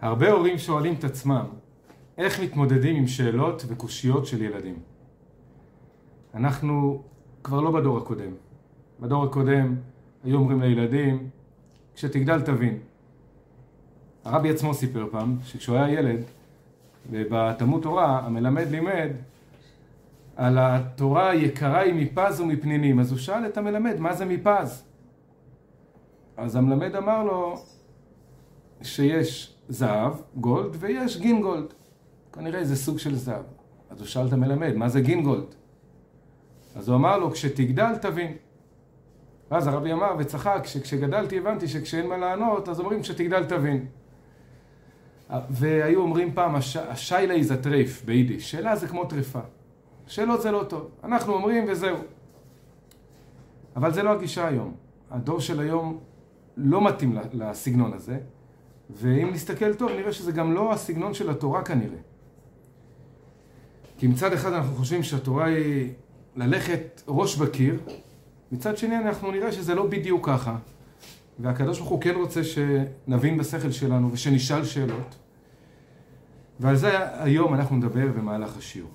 הרבה הורים שואלים את עצמם איך מתמודדים עם שאלות וקושיות של ילדים. אנחנו כבר לא בדור הקודם. בדור הקודם היו אומרים לילדים, כשתגדל תבין. הרבי עצמו סיפר פעם, שכשהוא היה ילד, ובתלמוד תורה המלמד לימד על התורה היקרה היא מפז ומפנינים. אז הוא שאל את המלמד, מה זה מפז? אז המלמד אמר לו שיש זהב, גאלד, ויש גינגאלד. כנראה איזה סוג של זהב. אז הוא שאל את המלמד, מה זה גינגאלד? אז הוא אמר לו, כשתגדל תבין. ואז הרבי אמר וצחק, שכשגדלתי הבנתי שכשאין מה לענות, אז אומרים כשתגדל תבין. והיו אומרים פעם, הש... א שאלה איז טרייף ביידיש. שאלה זה כמו טריפה. שאלות זה לא טוב. אנחנו אומרים וזהו. אבל זה לא הגישה היום. הדור של היום לא מתאים לסגנון הזה, ואם נסתכל טוב נראה שזה גם לא הסגנון של התורה כנראה. כי מצד אחד אנחנו חושבים שהתורה היא ללכת ראש בקיר, מצד שני אנחנו נראה שזה לא בדיוק ככה. והקדוש ברוך הוא כן רוצה שנבין בשכל שלנו ושנשאל שאלות. ועל זה היום אנחנו נדבר במהלך השיעור.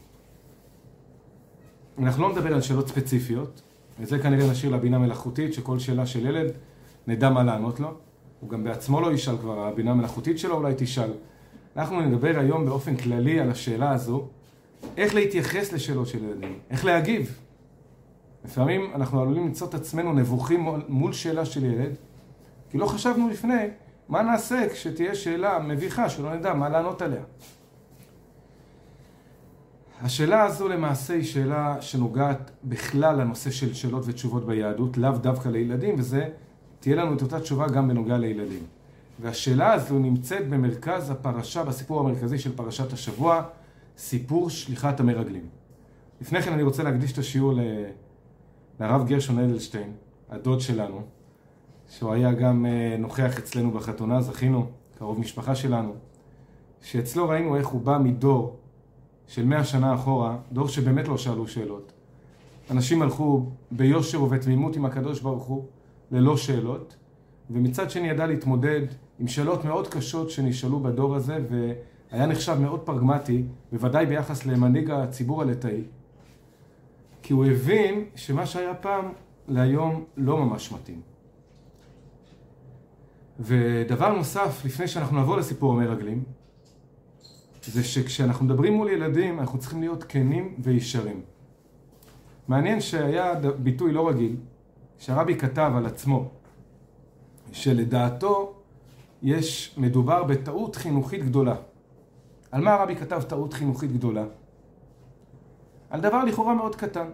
אנחנו לא נדבר על שאלות ספציפיות, את זה כנראה נשאיר לבינה מלאכותית, שכל שאלה של ילד נדע מה לענות לו. הוא גם בעצמו לא ישאל כבר, הבינה המלאכותית שלו אולי תשאל. אנחנו נדבר היום באופן כללי על השאלה הזו, איך להתייחס לשאלות של ילדים, איך להגיב. לפעמים אנחנו עלולים למצוא את עצמנו נבוכים מול שאלה של ילד, כי לא חשבנו לפני מה נעשה כשתהיה שאלה מביכה שלא נדע מה לענות עליה. השאלה הזו למעשה היא שאלה שנוגעת בכלל לנושא של שאלות ותשובות ביהדות, לאו דווקא לילדים, וזה תהיה לנו את אותה תשובה גם בנוגע לילדים. והשאלה הזו נמצאת במרכז הפרשה, בסיפור המרכזי של פרשת השבוע, סיפור שליחת המרגלים. לפני כן אני רוצה להקדיש את השיעור ל... לרב גרשון אדלשטיין, הדוד שלנו, שהוא היה גם אה, נוכח אצלנו בחתונה, זכינו, קרוב משפחה שלנו, שאצלו ראינו איך הוא בא מדור של מאה שנה אחורה, דור שבאמת לא שאלו שאלות. אנשים הלכו ביושר ובתמימות עם הקדוש ברוך הוא, ללא שאלות, ומצד שני ידע להתמודד עם שאלות מאוד קשות שנשאלו בדור הזה, והיה נחשב מאוד פרגמטי, בוודאי ביחס למנהיג הציבור הלטאי, כי הוא הבין שמה שהיה פעם להיום לא ממש מתאים. ודבר נוסף, לפני שאנחנו נעבור לסיפור המרגלים, זה שכשאנחנו מדברים מול ילדים, אנחנו צריכים להיות כנים וישרים. מעניין שהיה ביטוי לא רגיל, שהרבי כתב על עצמו, שלדעתו יש, מדובר בטעות חינוכית גדולה. על מה הרבי כתב טעות חינוכית גדולה? על דבר לכאורה מאוד קטן.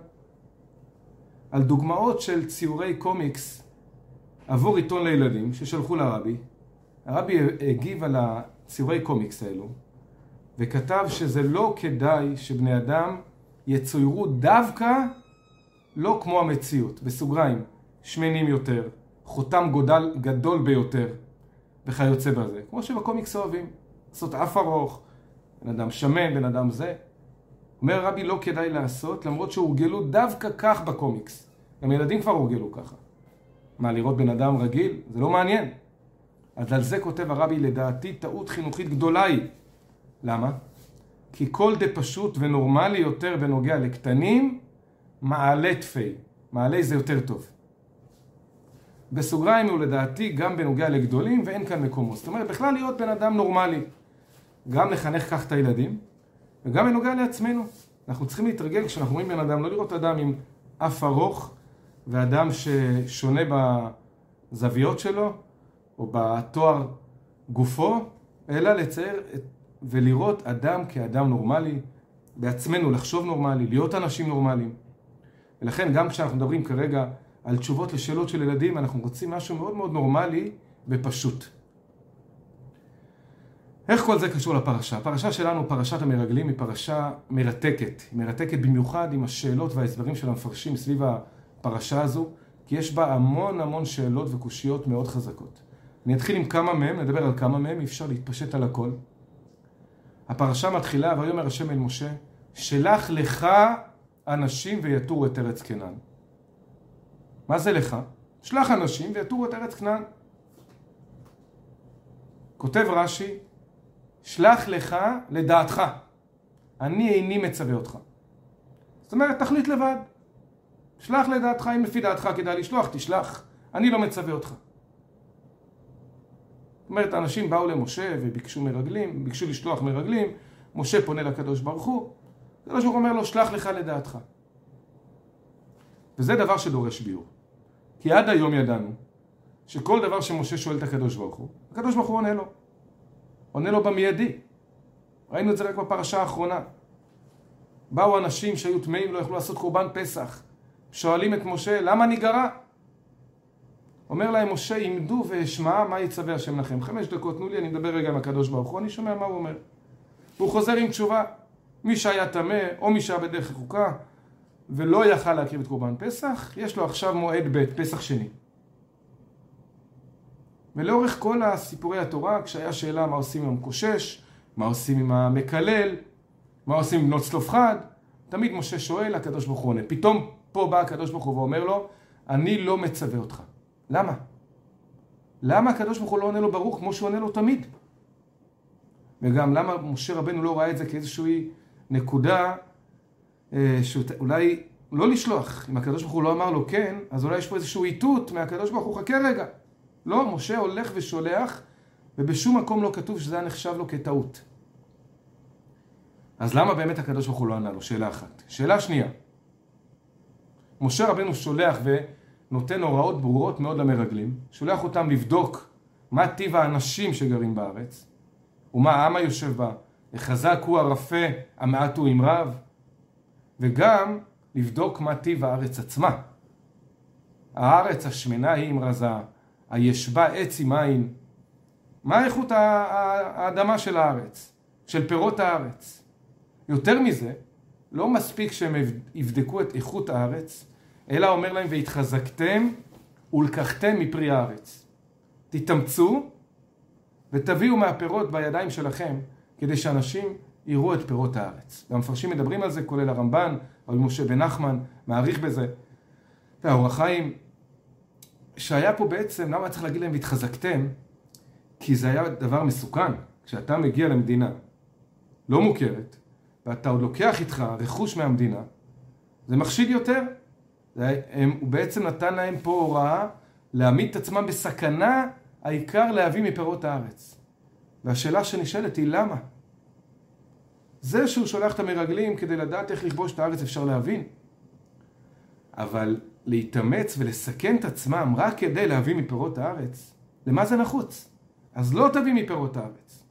על דוגמאות של ציורי קומיקס עבור עיתון לילדים ששלחו לרבי. הרבי הגיב על הציורי קומיקס האלו וכתב שזה לא כדאי שבני אדם יצוירו דווקא לא כמו המציאות, בסוגריים, שמנים יותר, חותם גודל גדול ביותר וכיוצא בזה, כמו שבקומיקס אוהבים, לעשות אף ארוך, בן אדם שמן, בן אדם זה. אומר רבי לא כדאי לעשות, למרות שהורגלו דווקא כך בקומיקס. גם ילדים כבר הורגלו ככה. מה, לראות בן אדם רגיל? זה לא מעניין. אז על זה כותב הרבי, לדעתי טעות חינוכית גדולה היא. למה? כי כל דה פשוט ונורמלי יותר בנוגע לקטנים, מעלה תפי. מעלה זה יותר טוב. בסוגריים הוא לדעתי גם בנוגע לגדולים ואין כאן מקומו. זאת אומרת, בכלל להיות בן אדם נורמלי. גם לחנך כך את הילדים, וגם בנוגע לעצמנו. אנחנו צריכים להתרגל כשאנחנו רואים בן אדם, לא לראות אדם עם אף ארוך ואדם ששונה בזוויות שלו או בתואר גופו, אלא לצייר ולראות אדם כאדם נורמלי, בעצמנו לחשוב נורמלי, להיות אנשים נורמליים. ולכן גם כשאנחנו מדברים כרגע על תשובות לשאלות של ילדים, אנחנו רוצים משהו מאוד מאוד נורמלי ופשוט. איך כל זה קשור לפרשה? הפרשה שלנו, פרשת המרגלים, היא פרשה מרתקת. היא מרתקת במיוחד עם השאלות וההסברים של המפרשים סביב הפרשה הזו, כי יש בה המון המון שאלות וקושיות מאוד חזקות. אני אתחיל עם כמה מהם, נדבר על כמה מהם, אי אפשר להתפשט על הכל. הפרשה מתחילה, ויאמר השם אל משה, שלח לך אנשים ויתורו את ארץ כנען. מה זה לך? שלח אנשים ויתורו את ארץ כנען. כותב רש"י, שלח לך לדעתך. אני איני מצווה אותך. זאת אומרת, תחליט לבד. שלח לדעתך, אם לפי דעתך כדאי לשלוח, תשלח. אני לא מצווה אותך. זאת אומרת, האנשים באו למשה וביקשו מרגלים, ביקשו לשלוח מרגלים, משה פונה לקדוש ברוך הוא, הקדוש ברוך הוא אומר לו, שלח לך לדעתך. וזה דבר שדורש ביור. כי עד היום ידענו שכל דבר שמשה שואל את הקדוש ברוך הוא, הקדוש ברוך הוא עונה לו. עונה לו במיידי. ראינו את זה רק בפרשה האחרונה. באו אנשים שהיו טמאים, לא יכלו לעשות קורבן פסח. שואלים את משה, למה ניגרע? אומר להם משה, עמדו ואשמע מה יצווה השם לכם. חמש דקות, תנו לי, אני מדבר רגע עם הקדוש ברוך הוא, אני שומע מה הוא אומר. והוא חוזר עם תשובה. מי שהיה טמא, או מי שהיה בדרך רחוקה, ולא יכל להקריב את קורבן פסח, יש לו עכשיו מועד ב', פסח שני. ולאורך כל הסיפורי התורה, כשהיה שאלה מה עושים עם המקושש, מה עושים עם המקלל, מה עושים עם בנות צלופחד, תמיד משה שואל, הקדוש ברוך הוא עונה. פתאום פה בא הקדוש ברוך הוא ואומר לו, אני לא מצווה אותך. למה? למה הקדוש ברוך הוא לא עונה לו ברוך כמו שהוא עונה לו תמיד? וגם למה משה רבנו לא ראה את זה כאיזושהי נקודה שאולי לא לשלוח. אם הקדוש ברוך הוא לא אמר לו כן, אז אולי יש פה איזשהו איתות מהקדוש ברוך הוא, חכה רגע. לא, משה הולך ושולח, ובשום מקום לא כתוב שזה היה נחשב לו כטעות. אז למה באמת הקדוש ברוך הוא לא ענה לו? שאלה אחת. שאלה שנייה, משה רבנו שולח ונותן הוראות ברורות מאוד למרגלים, שולח אותם לבדוק מה טיב האנשים שגרים בארץ, ומה העם היושב בה, החזק הוא הרפה, המעט הוא עם רב, וגם לבדוק מה טיב הארץ עצמה. הארץ השמנה היא עם רזה, היש בה עץ עם מים. מה איכות האדמה של הארץ, של פירות הארץ? יותר מזה, לא מספיק שהם יבדקו את איכות הארץ, אלא אומר להם והתחזקתם ולקחתם מפרי הארץ. תתאמצו ותביאו מהפירות בידיים שלכם כדי שאנשים יראו את פירות הארץ. והמפרשים מדברים על זה, כולל הרמב"ן, אבל משה בן נחמן מעריך בזה. והאור החיים, שהיה פה בעצם, למה צריך להגיד להם והתחזקתם? כי זה היה דבר מסוכן. כשאתה מגיע למדינה לא מוכרת, ואתה עוד לוקח איתך רכוש מהמדינה, זה מחשיד יותר. הם, הוא בעצם נתן להם פה הוראה להעמיד את עצמם בסכנה, העיקר להביא מפירות הארץ. והשאלה שנשאלת היא למה? זה שהוא שולח את המרגלים כדי לדעת איך לכבוש את הארץ אפשר להבין. אבל להתאמץ ולסכן את עצמם רק כדי להביא מפירות הארץ, למה זה נחוץ? אז לא תביא מפירות הארץ.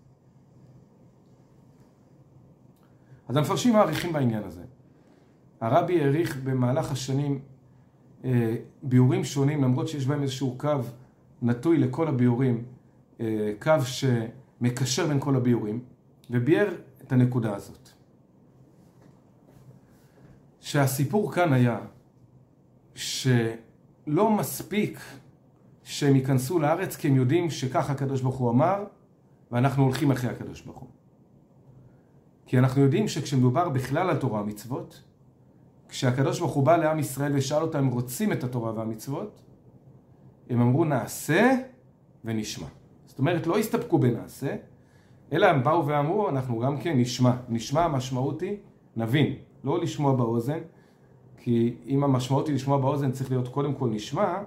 אז המפרשים מעריכים בעניין הזה. הרבי העריך במהלך השנים אה, ביאורים שונים, למרות שיש בהם איזשהו קו נטוי לכל הביאורים, אה, קו שמקשר בין כל הביאורים, וביאר את הנקודה הזאת. שהסיפור כאן היה שלא מספיק שהם ייכנסו לארץ כי הם יודעים שככה הקדוש ברוך הוא אמר ואנחנו הולכים אחרי הקדוש ברוך הוא. כי אנחנו יודעים שכשמדובר בכלל על תורה ומצוות, כשהקדוש ברוך הוא בא לעם ישראל ושאל אותם אם רוצים את התורה והמצוות, הם אמרו נעשה ונשמע. זאת אומרת, לא הסתפקו בנעשה, אלא הם באו ואמרו, אנחנו גם כן נשמע. נשמע המשמעות היא, נבין, לא לשמוע באוזן, כי אם המשמעות היא לשמוע באוזן, צריך להיות קודם כל נשמע,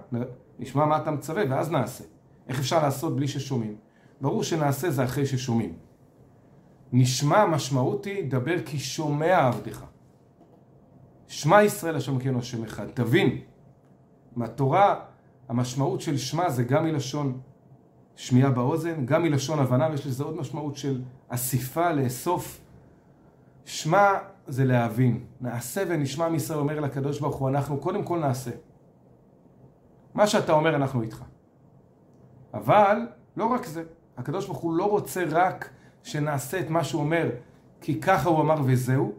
נשמע מה אתה מצווה, ואז נעשה. איך אפשר לעשות בלי ששומעים? ברור שנעשה זה אחרי ששומעים. נשמע המשמעות היא, דבר כי שומע עבדך. שמע ישראל השם כן השם אחד. תבין, מהתורה המשמעות של שמע זה גם מלשון שמיעה באוזן, גם מלשון הבנה, ויש לזה עוד משמעות של אסיפה, לאסוף. שמע זה להבין. נעשה ונשמע מישראל אומר לקדוש ברוך הוא, אנחנו קודם כל נעשה. מה שאתה אומר אנחנו איתך. אבל לא רק זה, הקדוש ברוך הוא לא רוצה רק שנעשה את מה שהוא אומר כי ככה הוא אמר וזהו,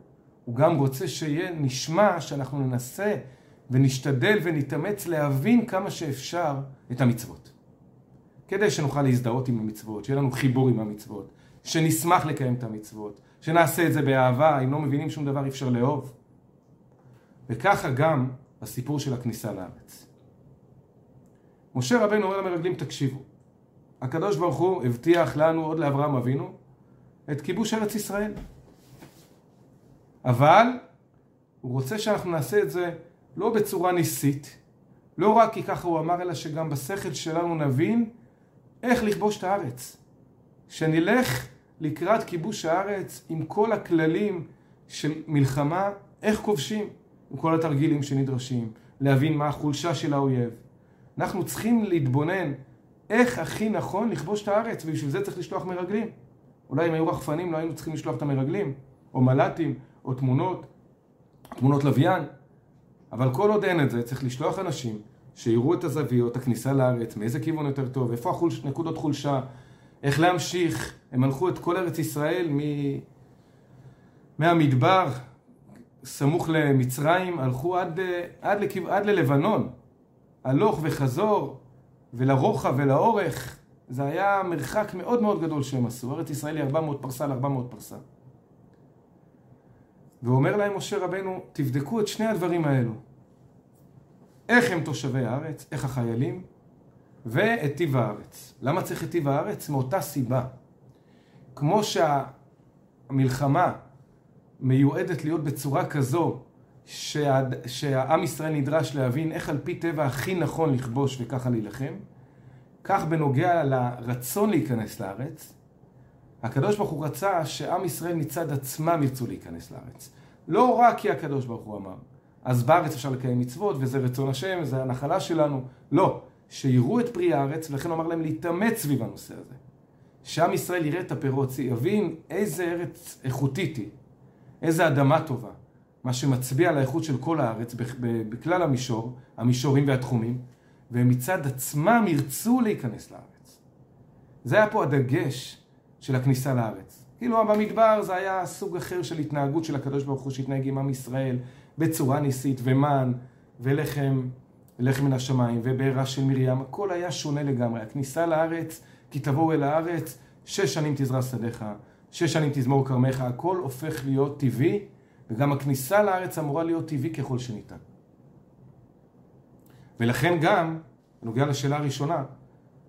הוא גם רוצה שיהיה נשמע שאנחנו ננסה ונשתדל ונתאמץ להבין כמה שאפשר את המצוות. כדי שנוכל להזדהות עם המצוות, שיהיה לנו חיבור עם המצוות, שנשמח לקיים את המצוות, שנעשה את זה באהבה, אם לא מבינים שום דבר אי אפשר לאהוב. וככה גם הסיפור של הכניסה לארץ. משה רבנו אומר למרגלים, תקשיבו, הקדוש ברוך הוא הבטיח לנו עוד לאברהם אבינו, את כיבוש ארץ ישראל. אבל הוא רוצה שאנחנו נעשה את זה לא בצורה ניסית, לא רק כי ככה הוא אמר, אלא שגם בשכל שלנו נבין איך לכבוש את הארץ. שנלך לקראת כיבוש הארץ עם כל הכללים של מלחמה, איך כובשים, עם כל התרגילים שנדרשים, להבין מה החולשה של האויב. אנחנו צריכים להתבונן איך הכי נכון לכבוש את הארץ, ובשביל זה צריך לשלוח מרגלים. אולי אם היו רחפנים לא היינו צריכים לשלוח את המרגלים, או מל"טים, או תמונות, תמונות לוויין. אבל כל עוד אין את זה, צריך לשלוח אנשים שיראו את הזוויות, הכניסה לארץ, מאיזה כיוון יותר טוב, איפה החולש, נקודות חולשה, איך להמשיך. הם הלכו את כל ארץ ישראל מ... מהמדבר, סמוך למצרים, הלכו עד, עד, לכיו... עד ללבנון. הלוך וחזור, ולרוחב ולאורך, זה היה מרחק מאוד מאוד גדול שהם עשו. ארץ ישראל היא 400 פרסה ל-400 פרסה. ואומר להם משה רבנו, תבדקו את שני הדברים האלו. איך הם תושבי הארץ, איך החיילים, ואת טיב הארץ. למה צריך את טיב הארץ? מאותה סיבה. כמו שהמלחמה מיועדת להיות בצורה כזו שה... שהעם ישראל נדרש להבין איך על פי טבע הכי נכון לכבוש וככה להילחם, כך בנוגע לרצון להיכנס לארץ, הקדוש ברוך הוא רצה שעם ישראל מצד עצמם ירצו להיכנס לארץ. לא רק כי הקדוש ברוך הוא אמר, אז בארץ אפשר לקיים מצוות וזה רצון השם, זה הנחלה שלנו. לא, שיראו את פרי הארץ, ולכן הוא אמר להם להתאמץ סביב הנושא הזה. שעם ישראל יראה את הפירות, יבין איזה ארץ איכותית היא, איזה אדמה טובה, מה שמצביע על האיכות של כל הארץ בכלל המישור, המישורים והתחומים, והם מצד עצמם ירצו להיכנס לארץ. זה היה פה הדגש של הכניסה לארץ. כאילו במדבר זה היה סוג אחר של התנהגות של הקדוש ברוך הוא שהתנהג עם עם ישראל בצורה ניסית, ומן, ולחם, לחם מן השמיים, ובעירה של מרים, הכל היה שונה לגמרי. הכניסה לארץ, כי תבואו אל הארץ, שש שנים תזרע שדיך, שש שנים תזמור כרמך, הכל הופך להיות טבעי, וגם הכניסה לארץ אמורה להיות טבעי ככל שניתן. ולכן גם, בנוגע לשאלה הראשונה,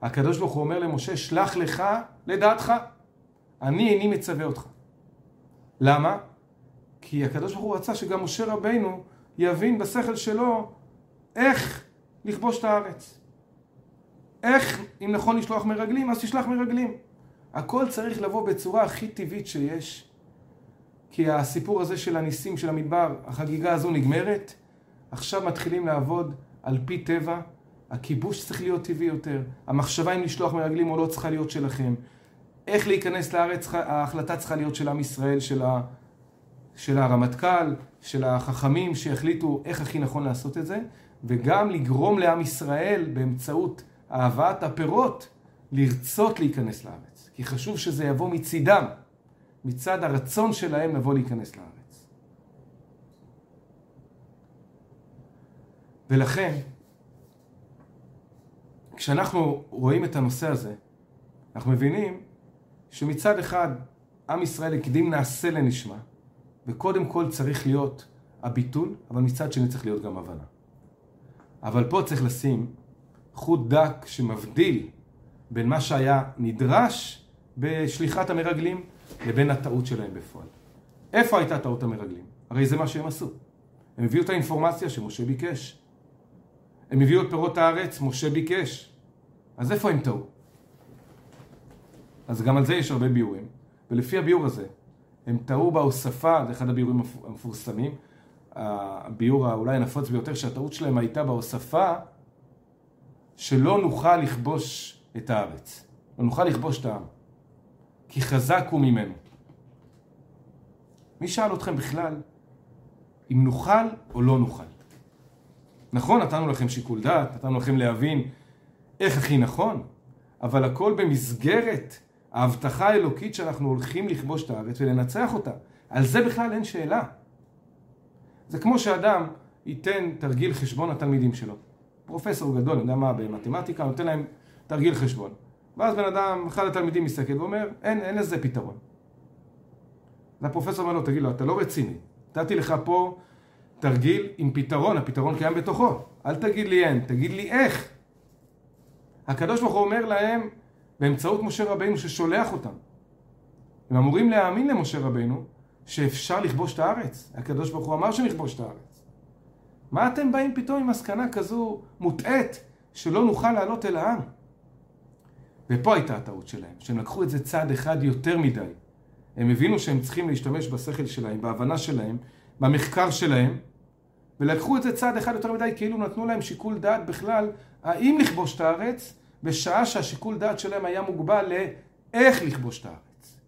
הקדוש ברוך הוא אומר למשה, שלח לך לדעתך, אני איני מצווה אותך. למה? כי הקדוש ברוך הוא רצה שגם משה רבינו יבין בשכל שלו איך לכבוש את הארץ. איך, אם נכון לשלוח מרגלים, אז תשלח מרגלים. הכל צריך לבוא בצורה הכי טבעית שיש, כי הסיפור הזה של הניסים של המדבר, החגיגה הזו נגמרת, עכשיו מתחילים לעבוד על פי טבע, הכיבוש צריך להיות טבעי יותר, המחשבה אם לשלוח מרגלים או לא צריכה להיות שלכם, איך להיכנס לארץ, ההחלטה צריכה להיות של עם ישראל, של, ה, של הרמטכ"ל, של החכמים שיחליטו איך הכי נכון לעשות את זה, וגם לגרום לעם ישראל באמצעות הבאת הפירות לרצות להיכנס לארץ. כי חשוב שזה יבוא מצידם, מצד הרצון שלהם לבוא להיכנס לארץ. ולכן, כשאנחנו רואים את הנושא הזה, אנחנו מבינים שמצד אחד עם ישראל הקדים נעשה לנשמה, וקודם כל צריך להיות הביטול, אבל מצד שני צריך להיות גם הבנה. אבל פה צריך לשים חוט דק שמבדיל בין מה שהיה נדרש בשליחת המרגלים לבין הטעות שלהם בפועל. איפה הייתה טעות המרגלים? הרי זה מה שהם עשו. הם הביאו את האינפורמציה שמשה ביקש. הם הביאו את פירות הארץ, משה ביקש. אז איפה הם טעו? אז גם על זה יש הרבה ביורים. ולפי הביור הזה, הם טעו בהוספה, זה אחד הביורים המפורסמים, הביור האולי הנפוץ ביותר, שהטעות שלהם הייתה בהוספה שלא נוכל לכבוש את הארץ. לא נוכל לכבוש את העם. כי חזק הוא ממנו. מי שאל אתכם בכלל אם נוכל או לא נוכל? נכון, נתנו לכם שיקול דעת, נתנו לכם להבין איך הכי נכון, אבל הכל במסגרת ההבטחה האלוקית שאנחנו הולכים לכבוש את הארץ ולנצח אותה. על זה בכלל אין שאלה. זה כמו שאדם ייתן תרגיל חשבון לתלמידים שלו. פרופסור גדול, אני יודע מה, במתמטיקה, נותן להם תרגיל חשבון. ואז בן אדם, אחד התלמידים מסתכל ואומר, אין, אין לזה פתרון. והפרופסור אומר לו, תגיד לו, אתה לא רציני. נתתי לך פה תרגיל עם פתרון, הפתרון קיים בתוכו. אל תגיד לי אין, תגיד לי איך. הקדוש ברוך הוא אומר להם, באמצעות משה רבינו ששולח אותם, הם אמורים להאמין למשה רבנו שאפשר לכבוש את הארץ. הקדוש ברוך הוא אמר שנכבוש את הארץ. מה אתם באים פתאום עם מסקנה כזו מוטעית שלא נוכל לעלות אל העם? ופה הייתה הטעות שלהם, שהם לקחו את זה צעד אחד יותר מדי. הם הבינו שהם צריכים להשתמש בשכל שלהם, בהבנה שלהם, במחקר שלהם, ולקחו את זה צעד אחד יותר מדי, כאילו נתנו להם שיקול דעת בכלל, האם לכבוש את הארץ, בשעה שהשיקול דעת שלהם היה מוגבל לאיך לכבוש את הארץ.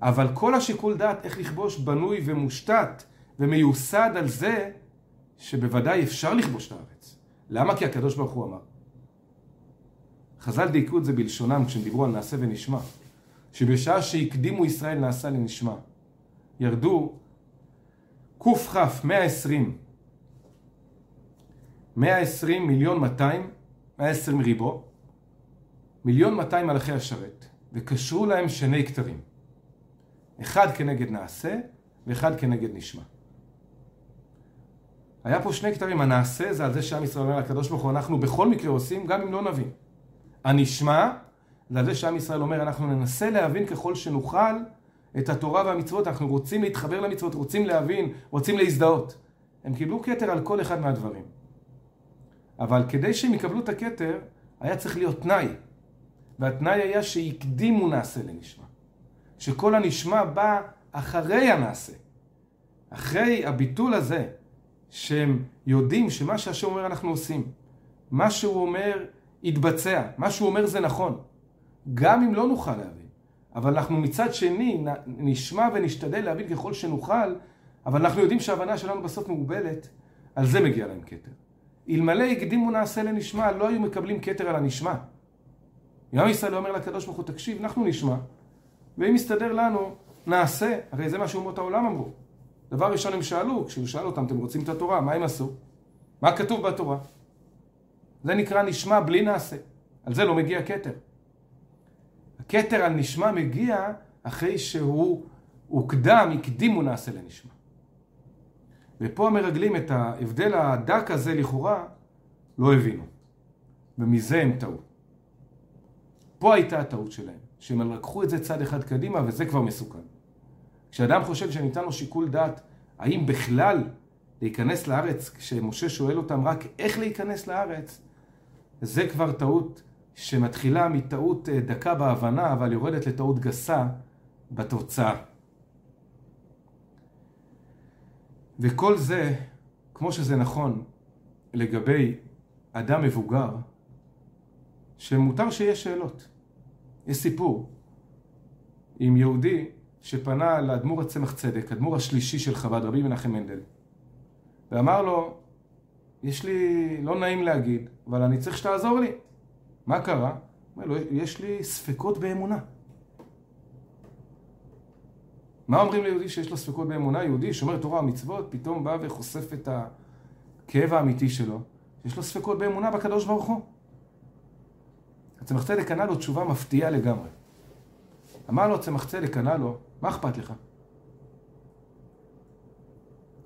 אבל כל השיקול דעת איך לכבוש בנוי ומושתת ומיוסד על זה שבוודאי אפשר לכבוש את הארץ. למה? כי הקדוש ברוך הוא אמר. חז"ל דייקו את זה בלשונם כשהם דיברו על נעשה ונשמע. שבשעה שהקדימו ישראל נעשה לנשמע. ירדו קכ 120 120 מיליון 200 120 ריבו מיליון 200 מלאכי השרת וקשרו להם שני כתרים אחד כנגד נעשה ואחד כנגד נשמע היה פה שני כתרים, הנעשה זה על זה שעם ישראל אומר לקדוש ברוך הוא אנחנו בכל מקרה עושים גם אם לא נבין הנשמע זה על זה שעם ישראל אומר אנחנו ננסה להבין ככל שנוכל את התורה והמצוות, אנחנו רוצים להתחבר למצוות, רוצים להבין, רוצים להזדהות. הם קיבלו כתר על כל אחד מהדברים. אבל כדי שהם יקבלו את הכתר, היה צריך להיות תנאי. והתנאי היה שהקדימו נעשה לנשמע. שכל הנשמע בא אחרי הנעשה. אחרי הביטול הזה, שהם יודעים שמה שהשם אומר אנחנו עושים. מה שהוא אומר יתבצע, מה שהוא אומר זה נכון. גם אם לא נוכל להבין. אבל אנחנו מצד שני נשמע ונשתדל להבין ככל שנוכל, אבל אנחנו יודעים שההבנה שלנו בסוף מוגבלת, על זה מגיע להם כתר. אלמלא הקדימו נעשה לנשמע, לא היו מקבלים כתר על הנשמע. גם ישראל אומר לקדוש ברוך הוא, תקשיב, אנחנו נשמע, ואם יסתדר לנו, נעשה. הרי זה מה שאומות העולם אמרו. דבר ראשון הם שאלו, כשהוא שאל אותם, אתם רוצים את התורה, מה הם עשו? מה כתוב בתורה? זה נקרא נשמע בלי נעשה. על זה לא מגיע כתר. הכתר על נשמע מגיע אחרי שהוא הוקדם, הקדימו נעשה לנשמע. ופה המרגלים את ההבדל הדק הזה לכאורה לא הבינו. ומזה הם טעו. פה הייתה הטעות שלהם, שהם לקחו את זה צד אחד קדימה וזה כבר מסוכן. כשאדם חושב שניתן לו שיקול דעת האם בכלל להיכנס לארץ, כשמשה שואל אותם רק איך להיכנס לארץ, זה כבר טעות שמתחילה מטעות אה, דקה בהבנה, אבל יורדת לטעות גסה בתוצאה. וכל זה, כמו שזה נכון לגבי אדם מבוגר, שמותר שיש שאלות. יש סיפור עם יהודי שפנה לאדמו"ר הצמח צדק, אדמו"ר השלישי של חב"ד, רבי מנחם מנדל, ואמר לו, יש לי, לא נעים להגיד, אבל אני צריך שתעזור לי. מה קרה? אומר לו, יש לי ספקות באמונה. מה אומרים ליהודי שיש לו ספקות באמונה? יהודי שומר תורה ומצוות, פתאום בא וחושף את הכאב האמיתי שלו. יש לו ספקות באמונה בקדוש ברוך הוא. הצמח צדק ענה לו תשובה מפתיעה לגמרי. אמר לו הצמח צדק, ענה לו, מה אכפת לך?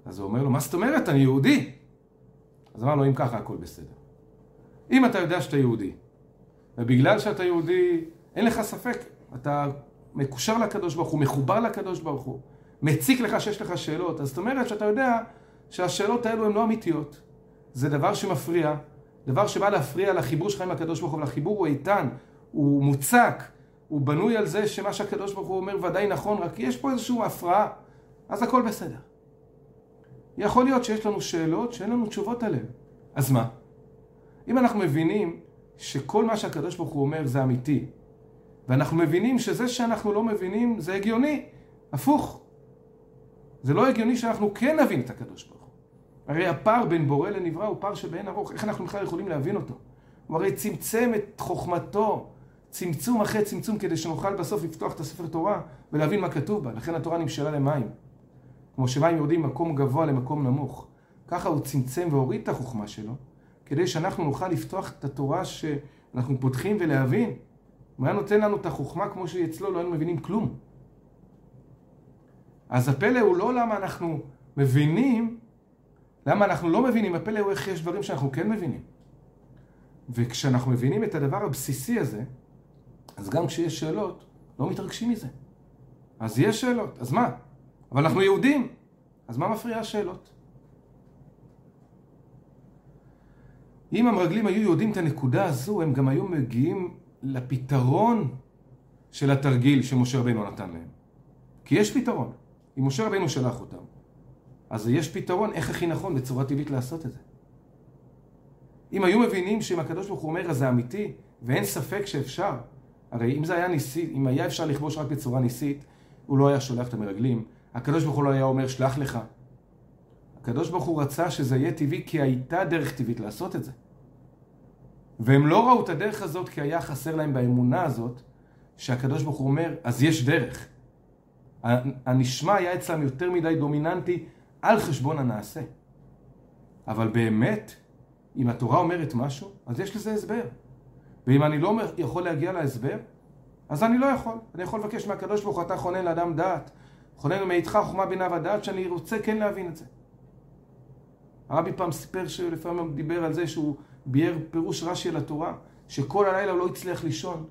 אז הוא אומר לו, מה זאת אומרת? אני יהודי. אז אמר לו, אם ככה הכל בסדר. אם אתה יודע שאתה יהודי, ובגלל שאתה יהודי, אין לך ספק, אתה מקושר לקדוש ברוך הוא, מחובר לקדוש ברוך הוא, מציק לך שיש לך שאלות, אז זאת אומרת שאתה יודע שהשאלות האלו הן לא אמיתיות. זה דבר שמפריע, דבר שבא להפריע לחיבור שלך עם הקדוש ברוך הוא, ולחיבור הוא איתן, הוא מוצק, הוא בנוי על זה שמה שהקדוש ברוך הוא אומר ודאי נכון, רק יש פה איזושהי הפרעה, אז הכל בסדר. יכול להיות שיש לנו שאלות שאין לנו תשובות עליהן. אז מה? אם אנחנו מבינים שכל מה שהקדוש ברוך הוא אומר זה אמיתי, ואנחנו מבינים שזה שאנחנו לא מבינים זה הגיוני, הפוך. זה לא הגיוני שאנחנו כן נבין את הקדוש ברוך הוא. הרי הפער בין בורא לנברא הוא פער שבאין ארוך, איך אנחנו בכלל יכולים להבין אותו? הוא הרי צמצם את חוכמתו, צמצום אחרי צמצום, כדי שנוכל בסוף לפתוח את הספר תורה ולהבין מה כתוב בה. לכן התורה נמשלה למים. כמו שמים יורדים ממקום גבוה למקום נמוך. ככה הוא צמצם והוריד את החוכמה שלו, כדי שאנחנו נוכל לפתוח את התורה שאנחנו פותחים ולהבין. אם היה נותן לנו את החוכמה כמו שהיא אצלו, לא היינו מבינים כלום. אז הפלא הוא לא למה אנחנו מבינים, למה אנחנו לא מבינים, הפלא הוא איך יש דברים שאנחנו כן מבינים. וכשאנחנו מבינים את הדבר הבסיסי הזה, אז גם כשיש שאלות, לא מתרגשים מזה. אז יש שאלות, אז מה? אבל אנחנו יהודים, אז מה מפריע השאלות? אם המרגלים היו יודעים את הנקודה הזו, הם גם היו מגיעים לפתרון של התרגיל שמשה רבינו נתן להם. כי יש פתרון. אם משה רבינו שלח אותם, אז יש פתרון איך הכי נכון בצורה טבעית לעשות את זה. אם היו מבינים שאם הקדוש ברוך הוא אומר זה אמיתי, ואין ספק שאפשר, הרי אם זה היה ניסי, אם היה אפשר לכבוש רק בצורה ניסית, הוא לא היה שולח את המרגלים, הקדוש ברוך הוא לא היה אומר שלח לך. הקדוש ברוך הוא רצה שזה יהיה טבעי כי הייתה דרך טבעית לעשות את זה. והם לא ראו את הדרך הזאת כי היה חסר להם באמונה הזאת, שהקדוש ברוך הוא אומר, אז יש דרך. הנשמע היה אצלם יותר מדי דומיננטי על חשבון הנעשה. אבל באמת, אם התורה אומרת משהו, אז יש לזה הסבר. ואם אני לא יכול להגיע להסבר, אז אני לא יכול. אני יכול לבקש מהקדוש ברוך הוא, אתה חונן לאדם דעת. חונן מאיתך חוכמה בינה ודעת, שאני רוצה כן להבין את זה. הרבי פעם סיפר שלפעמים הוא דיבר על זה שהוא ביאר פירוש רש"י על התורה, שכל הלילה הוא לא הצליח לישון,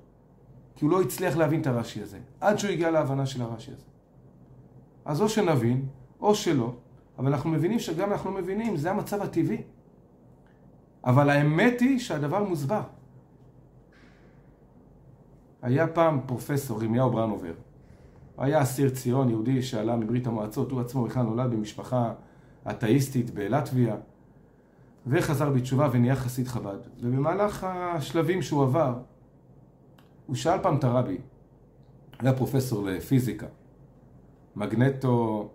כי הוא לא הצליח להבין את הרש"י הזה, עד שהוא הגיע להבנה של הרש"י הזה. אז או שנבין, או שלא, אבל אנחנו מבינים שגם אנחנו מבינים, זה המצב הטבעי. אבל האמת היא שהדבר מוסבר. היה פעם פרופסור ירמיהו ברנובר. היה אסיר ציון, יהודי שעלה מברית המועצות, הוא עצמו בכלל נולד במשפחה אתאיסטית בלטביה, וחזר בתשובה ונהיה חסיד חב"ד. ובמהלך השלבים שהוא עבר, הוא שאל פעם את הרבי, היה פרופסור לפיזיקה, מגנטו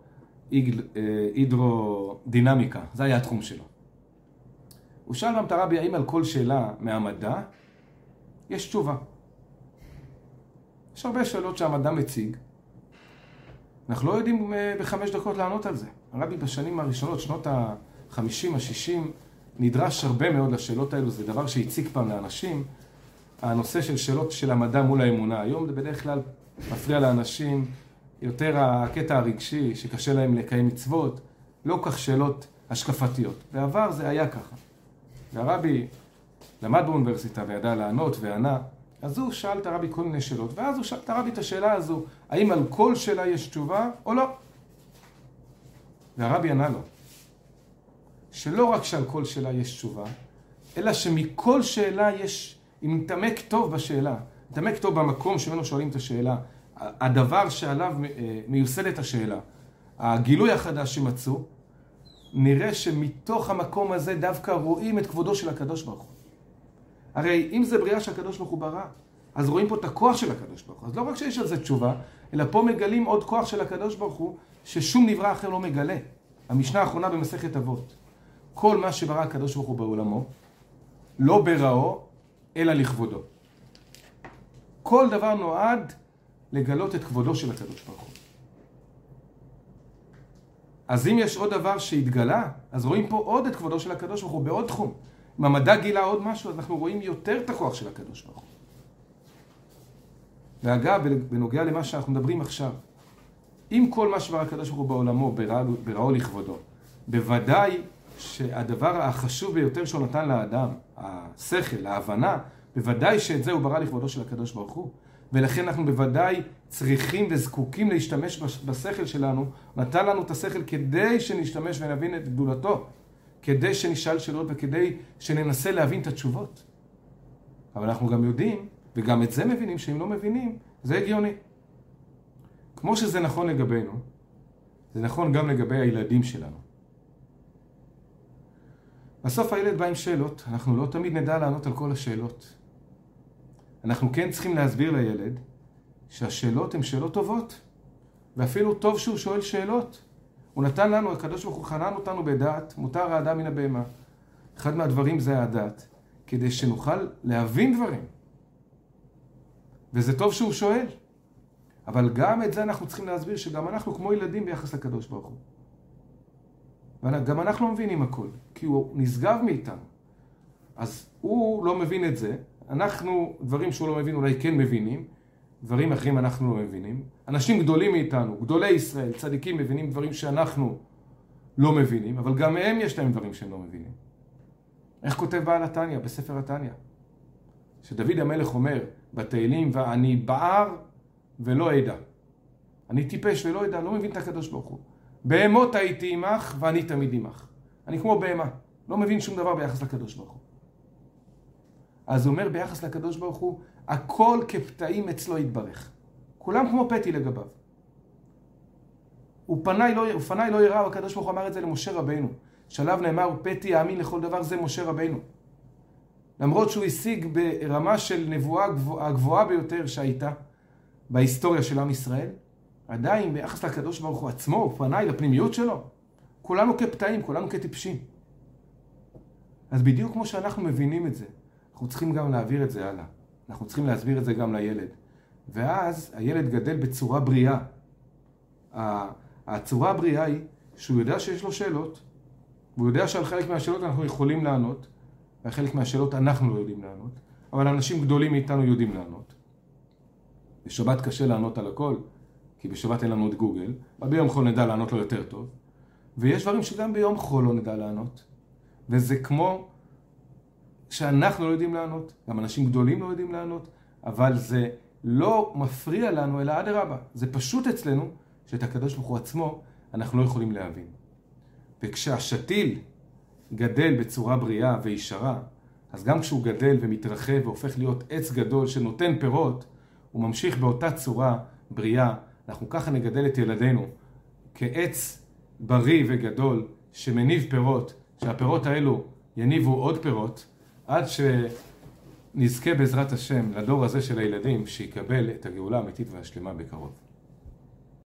הידרודינמיקה, זה היה התחום שלו. הוא שאל פעם את הרבי האם על כל שאלה מהמדע יש תשובה. יש הרבה שאלות שהמדע מציג, אנחנו לא יודעים אה, בחמש דקות לענות על זה. הרבי בשנים הראשונות, שנות ה-50, ה-60, נדרש הרבה מאוד לשאלות האלו, זה דבר שהציג פעם לאנשים, הנושא של שאלות של המדע מול האמונה. היום זה בדרך כלל מפריע לאנשים יותר הקטע הרגשי, שקשה להם לקיים מצוות, לא כך שאלות השקפתיות. בעבר זה היה ככה. והרבי למד באוניברסיטה וידע לענות וענה, אז הוא שאל את הרבי כל מיני שאלות, ואז הוא שאל את הרבי את השאלה הזו, האם על כל שאלה יש תשובה או לא? והרבי ענה לו, שלא רק שעל כל שאלה יש תשובה, אלא שמכל שאלה יש, אם נתעמק טוב בשאלה, נתעמק טוב במקום שממנו שואלים את השאלה, הדבר שעליו אה, מיוסדת השאלה, הגילוי החדש שמצאו, נראה שמתוך המקום הזה דווקא רואים את כבודו של הקדוש ברוך הוא. הרי אם זה בריאה שהקדוש ברוך הוא ברא, אז רואים פה את הכוח של הקדוש ברוך הוא. אז לא רק שיש על זה תשובה, אלא פה מגלים עוד כוח של הקדוש ברוך הוא, ששום נברא אחר לא מגלה. המשנה האחרונה במסכת אבות. כל מה שברא הקדוש ברוך הוא בעולמו, לא בראו, אלא לכבודו. כל דבר נועד לגלות את כבודו של הקדוש ברוך הוא. אז אם יש עוד דבר שהתגלה, אז רואים פה עוד את כבודו של הקדוש ברוך הוא בעוד תחום. אם המדע גילה עוד משהו, אז אנחנו רואים יותר את הכוח של הקדוש ברוך הוא. ואגב, בנוגע למה שאנחנו מדברים עכשיו, אם כל מה שברא הקדוש ברוך הוא בעולמו בראו לכבודו, בוודאי שהדבר החשוב ביותר שהוא נתן לאדם, השכל, ההבנה, בוודאי שאת זה הוא ברא לכבודו של הקדוש ברוך הוא. ולכן אנחנו בוודאי צריכים וזקוקים להשתמש בשכל שלנו. נתן לנו את השכל כדי שנשתמש ונבין את גדולתו. כדי שנשאל שאלות וכדי שננסה להבין את התשובות. אבל אנחנו גם יודעים, וגם את זה מבינים, שאם לא מבינים, זה הגיוני. כמו שזה נכון לגבינו, זה נכון גם לגבי הילדים שלנו. בסוף הילד בא עם שאלות, אנחנו לא תמיד נדע לענות על כל השאלות. אנחנו כן צריכים להסביר לילד שהשאלות הן שאלות טובות, ואפילו טוב שהוא שואל שאלות. הוא נתן לנו, הקדוש ברוך הוא חנן אותנו בדעת, מותר האדם מן הבהמה. אחד מהדברים זה הדעת, כדי שנוכל להבין דברים. וזה טוב שהוא שואל. אבל גם את זה אנחנו צריכים להסביר, שגם אנחנו כמו ילדים ביחס לקדוש ברוך הוא. וגם אנחנו לא מבינים הכל, כי הוא נשגב מאיתנו. אז הוא לא מבין את זה, אנחנו, דברים שהוא לא מבין אולי כן מבינים, דברים אחרים אנחנו לא מבינים. אנשים גדולים מאיתנו, גדולי ישראל, צדיקים, מבינים דברים שאנחנו לא מבינים, אבל גם הם יש להם דברים שהם לא מבינים. איך כותב בעל התניא, בספר התניא? שדוד המלך אומר, בתהילים, ואני בער ולא אדע. אני טיפש ולא אדע, לא מבין את הקדוש ברוך הוא. בהמות הייתי עמך ואני תמיד עמך. אני כמו בהמה, לא מבין שום דבר ביחס לקדוש ברוך הוא. אז הוא אומר ביחס לקדוש ברוך הוא, הכל כפתאים אצלו יתברך. כולם כמו פתי לגביו. ופניי לא, ופניי לא יראו, הקדוש ברוך הוא אמר את זה למשה רבינו. שעליו נאמר, פתי יאמין לכל דבר, זה משה רבינו. למרות שהוא השיג ברמה של נבואה הגבוהה ביותר שהייתה בהיסטוריה של עם ישראל, עדיין ביחס לקדוש ברוך הוא עצמו, ופניי לפנימיות שלו, כולנו כפתאים, כולנו כטיפשים. אז בדיוק כמו שאנחנו מבינים את זה, אנחנו צריכים גם להעביר את זה הלאה. אנחנו צריכים להסביר את זה גם לילד. ואז הילד גדל בצורה בריאה. הצורה הבריאה היא שהוא יודע שיש לו שאלות, והוא יודע שעל חלק מהשאלות אנחנו יכולים לענות, ועל חלק מהשאלות אנחנו לא יודעים לענות, אבל אנשים גדולים מאיתנו יודעים לענות. בשבת קשה לענות על הכל, כי בשבת אין לנו את גוגל, אבל ביום חול נדע לענות לו יותר טוב. ויש דברים שגם ביום חול לא נדע לענות. וזה כמו שאנחנו לא יודעים לענות, גם אנשים גדולים לא יודעים לענות, אבל זה לא מפריע לנו, אלא אדרבה. זה פשוט אצלנו, שאת הקדוש ברוך הוא עצמו אנחנו לא יכולים להבין. וכשהשתיל גדל בצורה בריאה וישרה, אז גם כשהוא גדל ומתרחב והופך להיות עץ גדול שנותן פירות, הוא ממשיך באותה צורה בריאה. אנחנו ככה נגדל את ילדינו כעץ בריא וגדול שמניב פירות, שהפירות האלו יניבו עוד פירות, עד שנזכה בעזרת השם לדור הזה של הילדים שיקבל את הגאולה האמיתית והשלמה בקרוב.